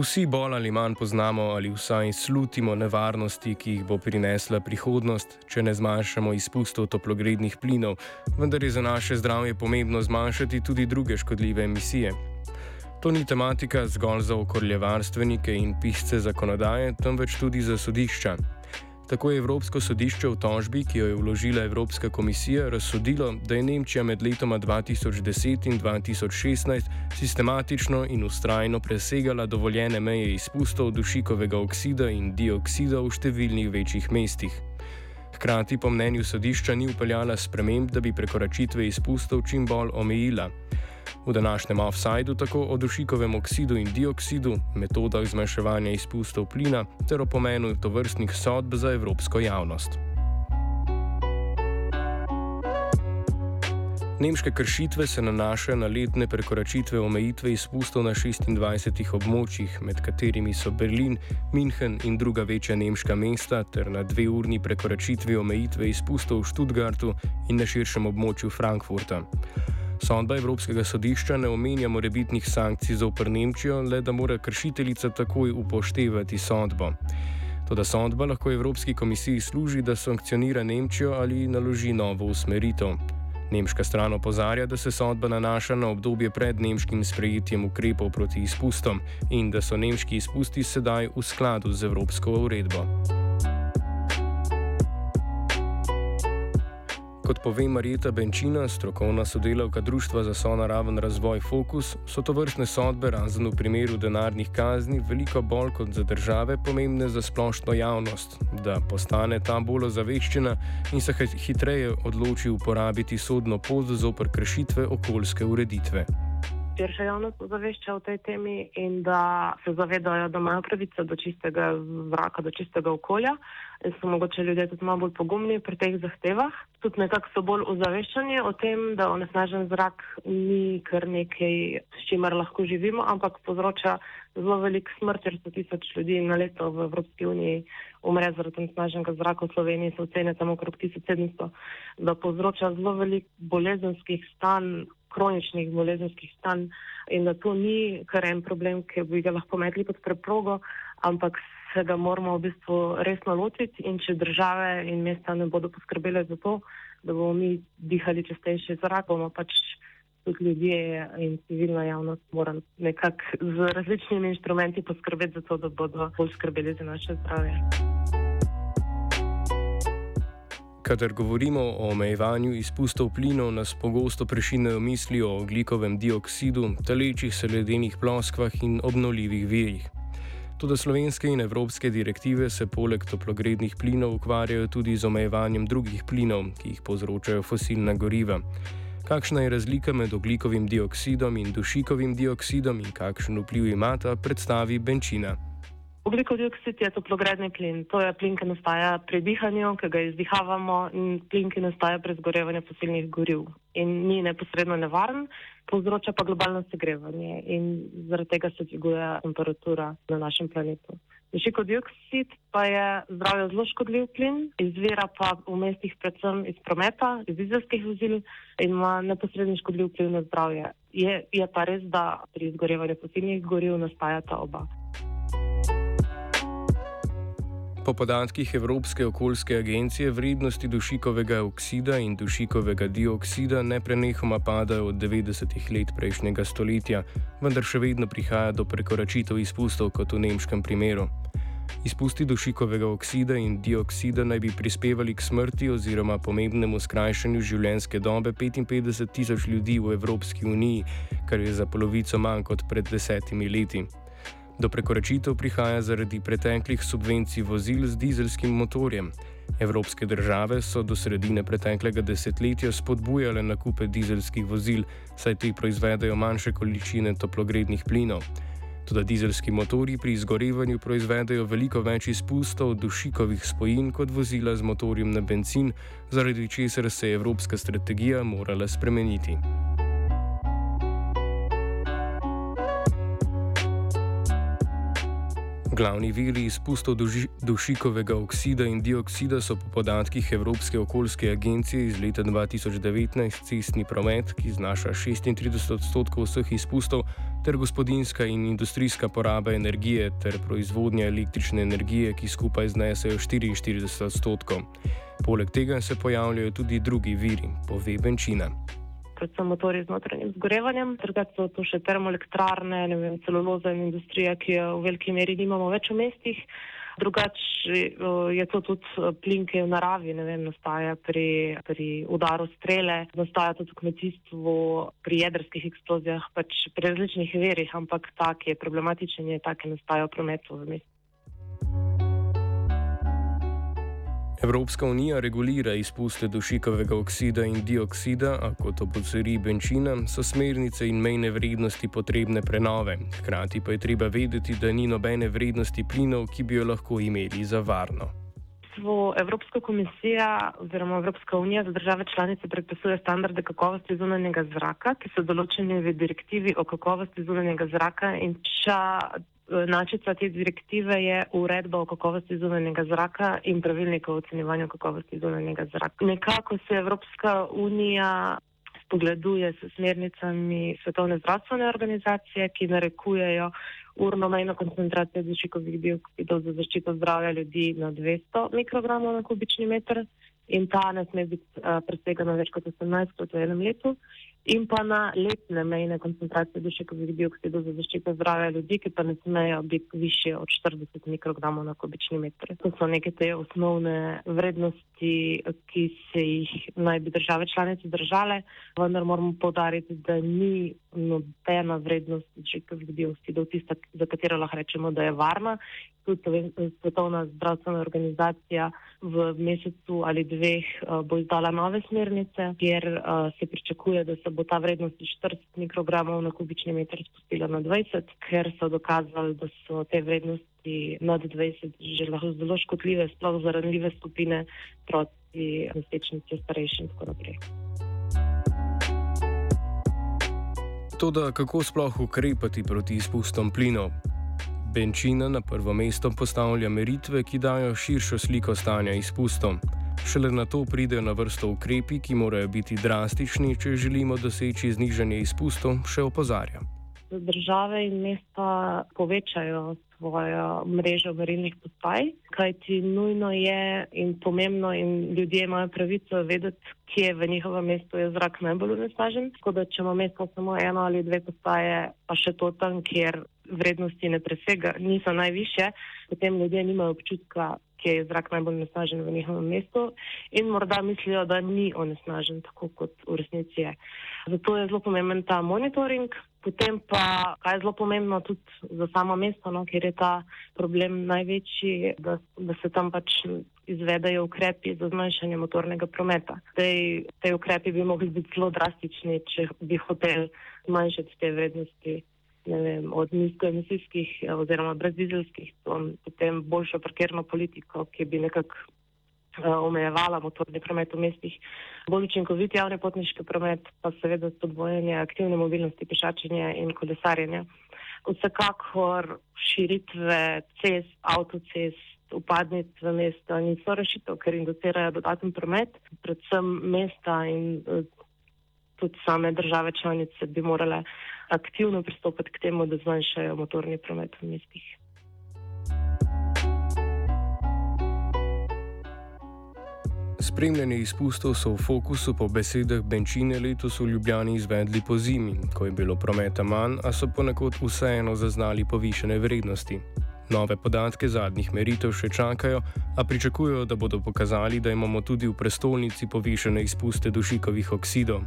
Vsi bolj ali manj poznamo ali vsaj slutimo nevarnosti, ki jih bo prinesla prihodnost, če ne zmanjšamo izpustov toplogrednih plinov, vendar je za naše zdravje pomembno zmanjšati tudi druge škodljive emisije. To ni tematika zgolj za okoljevarstvenike in pisce zakonodaje, temveč tudi za sodišča. Tako je Evropsko sodišče v tožbi, ki jo je vložila Evropska komisija, razsodilo, da je Nemčija med letoma 2010 in 2016 sistematično in ustrajno presegala dovoljene meje izpustov dušikovega oksida in dioksida v številnih večjih mestih. Hkrati po mnenju sodišča ni upeljala sprememb, da bi prekoračitve izpustov čim bolj omejila. V današnjem offsajdu tako o dušikovem oksidu in dioksidu, metodah zmanjševanja izpustov plina ter o pomenu tovrstnih sodb za evropsko javnost. Nemške kršitve se nanašajo na letne prekoračitve omejitve izpustov na 26 območjih, med katerimi so Berlin, München in druga večja nemška mesta, ter na dve urni prekoračitvi omejitve izpustov v Stuttgartu in na širšem območju Frankfurta. Sodba Evropskega sodišča ne omenja morebitnih sankcij za opr Nemčijo, le da mora kršiteljica takoj upoštevati sodbo. Toda sodba lahko Evropski komisiji služi, da sankcionira Nemčijo ali naloži novo usmeritev. Nemška stran opozarja, da se sodba nanaša na obdobje pred nemškim sprejetjem ukrepov proti izpustom in da so nemški izpusti sedaj v skladu z Evropsko uredbo. Kot pove Marjeta Benčina, strokovna sodelavka Društva za sonaraven razvoj Fokus, so to vrstne sodbe, razen v primeru denarnih kazni, veliko bolj kot za države pomembne za splošno javnost, da postane ta bolj ozaveščena in se hitreje odloči uporabiti sodno pot zopr kršitve okoljske ureditve. Širša javnost ozavešča o tej temi in da se zavedajo, da imajo pravico do čistega zraka, do čistega okolja in so mogoče ljudje tudi malo bolj pogumni pri teh zahtevah. Tudi nekako so bolj ozaveščeni o tem, da onesnažen zrak ni kar nekaj, s čimer lahko živimo, ampak povzroča zelo velik smrt, ker so tisoč ljudi na leto v Evropski uniji umre zaradi onesnaženega zraka. V Sloveniji se ocene tam okrog 1700, da povzroča zelo velik bolezenskih stanj, kroničnih bolezenskih stanj in da to ni kar en problem, ki bi ga lahko metli pod preprogo, ampak se ga moramo v bistvu resno lotiti in če države in mesta ne bodo poskrbele za to, da bomo mi dihali čistejši zrak, bomo pač tudi ljudje in civilna javnost morali nekako z različnimi inštrumenti poskrbeti za to, da bodo bolj skrbeli za naše zdravje. Kadar govorimo o omejevanju izpustov plinov, nas pogosto prešinejo misli o oglikovem dioksidu, talečih se ledenih ploskvah in obnovljivih virih. Tudi slovenske in evropske direktive se poleg toplogrednih plinov ukvarjajo tudi z omejevanjem drugih plinov, ki jih povzročajo fosilna goriva. Kakšna je razlika med oglikovim dioksidom in dušikovim dioksidom in kakšen vpliv ima ta predstavi Benčina? Oglikov dioksid je toplogredni plin. To je plin, ki nastaja pri dihanju, ki ga izdihavamo, in plin, ki nastaja pri zgorevanju fosilnih goriv. In ni neposredno nevaren, povzroča pa globalno segrevanje in zaradi tega se dviguje temperatura na našem planetu. Dušikov dioksid pa je zdravje zelo škodljiv plin, izvira pa v mestih predvsem iz prometa, iz dizelskih vozil in ima neposredni škodljiv vpliv na zdravje. Je, je pa res, da pri izgorevanju fosilnih goriv nastajata oba. Po podatkih Evropske okoljske agencije vrednosti dušikovega oksida in dušikovega dioksida neprenehoma padajo od 90-ih let prejšnjega stoletja, vendar še vedno prihaja do prekoračitev izpustov kot v nemškem primeru. Izpusti dušikovega oksida in dioksida naj bi prispevali k smrti oziroma pomembnemu skrajšanju življenjske dobe 55 tisoč ljudi v Evropski uniji, kar je za polovico manj kot pred desetimi leti. Do prekoračitev prihaja zaradi preteklih subvencij vozil z dizelskim motorjem. Evropske države so do sredine preteklega desetletja spodbujale nakupe dizelskih vozil, saj ti proizvedajo manjše količine toplogrednih plinov. Tudi dizelski motori pri izgorevanju proizvedejo veliko več izpustov dušikovih spojin kot vozila z motorjem na benzin, zaradi česar se je evropska strategija morala spremeniti. Glavni viri izpustov dušikovega oksida in dioksida so po podatkih Evropske okoljske agencije iz leta 2019 cestni promet, ki znaša 36 odstotkov vseh izpustov, ter gospodinska in industrijska poraba energije ter proizvodnja električne energije, ki skupaj znesejo 44 odstotkov. Poleg tega se pojavljajo tudi drugi viri, pove Benčina predvsem motori z notranjim zgorevanjem, drugače so tu še termoelektrarne, ne vem, celuloza in industrija, ki jo v veliki meri nimamo več v mestih. Drugače je to tudi plin, ki je v naravi, ne vem, nastaja pri, pri udaru strele, nastaja tudi v kmetijstvu, pri jedrskih eksplozijah, pač pri različnih verih, ampak tak je problematičen, je tak, ki nastaja v prometu v mestu. Evropska unija regulira izpuste dušikovega oksida in dioksida, a kot opozori Benčina, so smernice in mejne vrednosti potrebne prenove. Hkrati pa je treba vedeti, da ni nobene vrednosti plinov, ki bi jo lahko imeli za varno. Evropska komisija oziroma Evropska unija za države članice predpisuje standarde kakovosti zunanjega zraka, ki so določeni v direktivi o kakovosti zunanjega zraka in ča Načica te direktive je uredba o kakovosti zunanjega zraka in pravilnika o ocenjevanju kakovosti zunanjega zraka. Nekako se Evropska unija spogleduje s smernicami Svetovne zdravstvene organizacije, ki narekujejo urno mejno koncentracijo dušikovih dioksidov za zaščito zdravja ljudi na 200 mikrogramov na kubični meter in ta ne sme biti uh, presegana več kot 18 krat v enem letu in pa na letne mejne koncentracije dušikovih dioksidov za zaščito zdravja ljudi, ki pa ne smejo biti više od 40 mikrogramov na kubični meter. To so neke te osnovne vrednosti, ki se jih naj bi države članice držale, vendar moramo povdariti, da ni nobena vrednost dušikovih dioksidov tista, za katero lahko rečemo, da je varna. Tudi Svetovna zdravstvena organizacija v mesecu ali dveh uh, bo izdala nove smernice, kjer uh, se pričakuje, da se bo ta vrednost iz 40 mikrogramov na kubični meter spustila na 20, ker so dokazali, da so te vrednosti nad 20 že lahko zelo škodljive, sploh za ranljive skupine, proti nosečnici, starejšim in tako naprej. Toda kako sploh ukrepati proti izpustom plinov? Benčina na prvo mesto postavlja meritve, ki dajo širšo sliko stanja izpustov. Šele na to pridejo na vrsto ukrepi, ki morajo biti drastični, če želimo doseči znižanje izpustov, še opozarja. Države in mesta povečajo svojo mrežo merilnih postaj, kajti nujno je in pomembno in ljudje imajo pravico vedeti, kje v njihovem mestu je zrak najbolj onesnažen. Tako da, če ima mesto samo eno ali dve postaje, pa še to tam, kjer vrednosti ne presega, niso najviše, potem ljudje nimajo občutka, kje je zrak najbolj onesnažen v njihovem mestu in morda mislijo, da ni onesnažen tako, kot v resnici je. Zato je zelo pomemben ta monitoring, potem pa, kaj je zelo pomembno tudi za samo mesto, no, ker je ta problem največji, da, da se tam pač izvedajo ukrepi za zmanjšanje motornega prometa. Te ukrepi bi mogli biti zelo drastični, če bi hotel zmanjšati te vrednosti vem, od nizkoemisijskih eh, oziroma brezdizelskih, potem boljšo parkirno politiko, ki bi nekako uh, omejevala motorni promet v mestih, bolj učinkovit javni potniški promet, pa seveda spodbojanje aktivne mobilnosti, pešačenja in kolesarjenja. Vsekakor širitve cest, avtocest, upadnic v mesto niso rešitev, ker inducirajo dodaten promet, predvsem mesta in uh, tudi same države članice bi morale aktivno pristopiti k temu, da zmanjšajo motorni promet v mestih. Spremljanje izpustov so v fokusu po besedah Benčine letos v Ljubljani izvedli po zimi, ko je bilo prometa manj, a so ponekod vseeno zaznali povišene vrednosti. Nove podatke zadnjih meritev še čakajo, a pričakujejo, da bodo pokazali, da imamo tudi v prestolnici povišene izpuste dušikovih oksidov.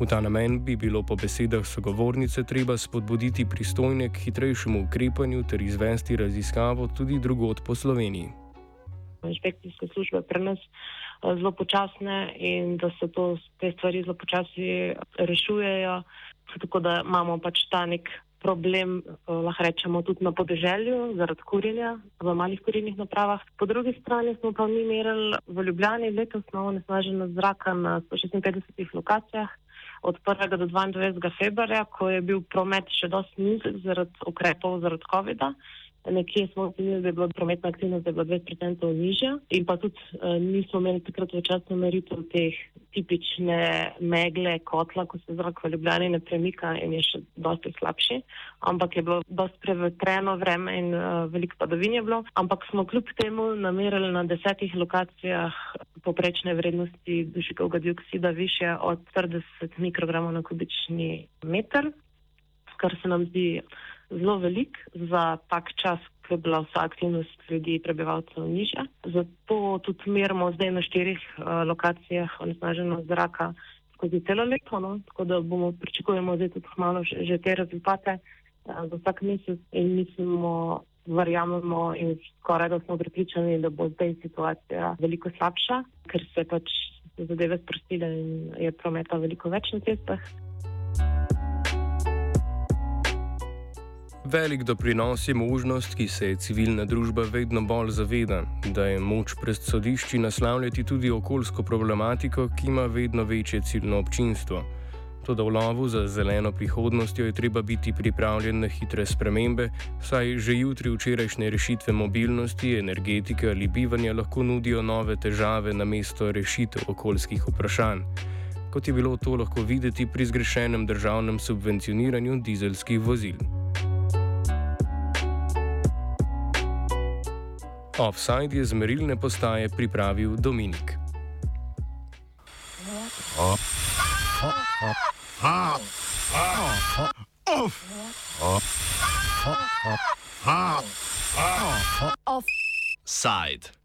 V ta namen bi bilo po besedah sogovornice treba spodbuditi pristojne k hitrejšemu ukrepanju ter izvesti raziskavo tudi drugot po Sloveniji. Inšpekcijske službe pri nas eh, zelo počasne in da se to, te stvari zelo počasi rešujejo, tako da imamo pač ta nek problem, lahko rečemo, tudi na podeželju, zaradi kurjenja v malih kurilnih napravah. Po drugi strani smo pa mi merili v Ljubljani letos na onesnaženost zraka na 156 lokacijah. Od 1. do 22. februarja, ko je bil promet še dosti nizek zaradi ukrepov zaradi COVID-a, nekje smo ocenili, da je bila prometna aktivnost 20% nižja in pa tudi uh, nismo imeli takrat včasno meritev teh tipične megle kotla, ko se zrak v Ljubljani ne premika in je še dosti slabši, ampak je bilo dosti prevetreno vreme in uh, veliko padavin je bilo, ampak smo kljub temu namerili na desetih lokacijah poprečne vrednosti dušikovega dioksida više od 40 mikrogramov na kubični meter, kar se nam zdi zelo velik za tak čas, ko je bila vsa aktivnost ljudi, prebivalcev nižja. Zato tudi merimo zdaj na štirih uh, lokacijah onesnaženost zraka skozi celo leto, no? tako da bomo pričakujemo zdaj tudi malo že, že te rezultate uh, za vsak mesec in mislimo, verjamemo in skoraj da smo pripričani, da bo zdaj situacija veliko slabša, ker se pač zadeve sprostile in je prometa veliko več na cestah. Velik doprinos je možnost, ki se je civilna družba vedno bolj zaveda, da je moč pred sodišči naslavljati tudi okoljsko problematiko, ki ima vedno večje ciljno občinstvo. Toda v lovu za zeleno prihodnostjo je treba biti pripravljen na hitre spremembe, saj že jutri včerajšnje rešitve mobilnosti, energetike ali bivanja lahko nudijo nove težave na mesto rešitev okoljskih vprašanj. Kot je bilo to lahko videti pri zgrešenem državnem subvencioniranju dizelskih vozil. Offside je z merilne postaje pripravil Dominik. Offside.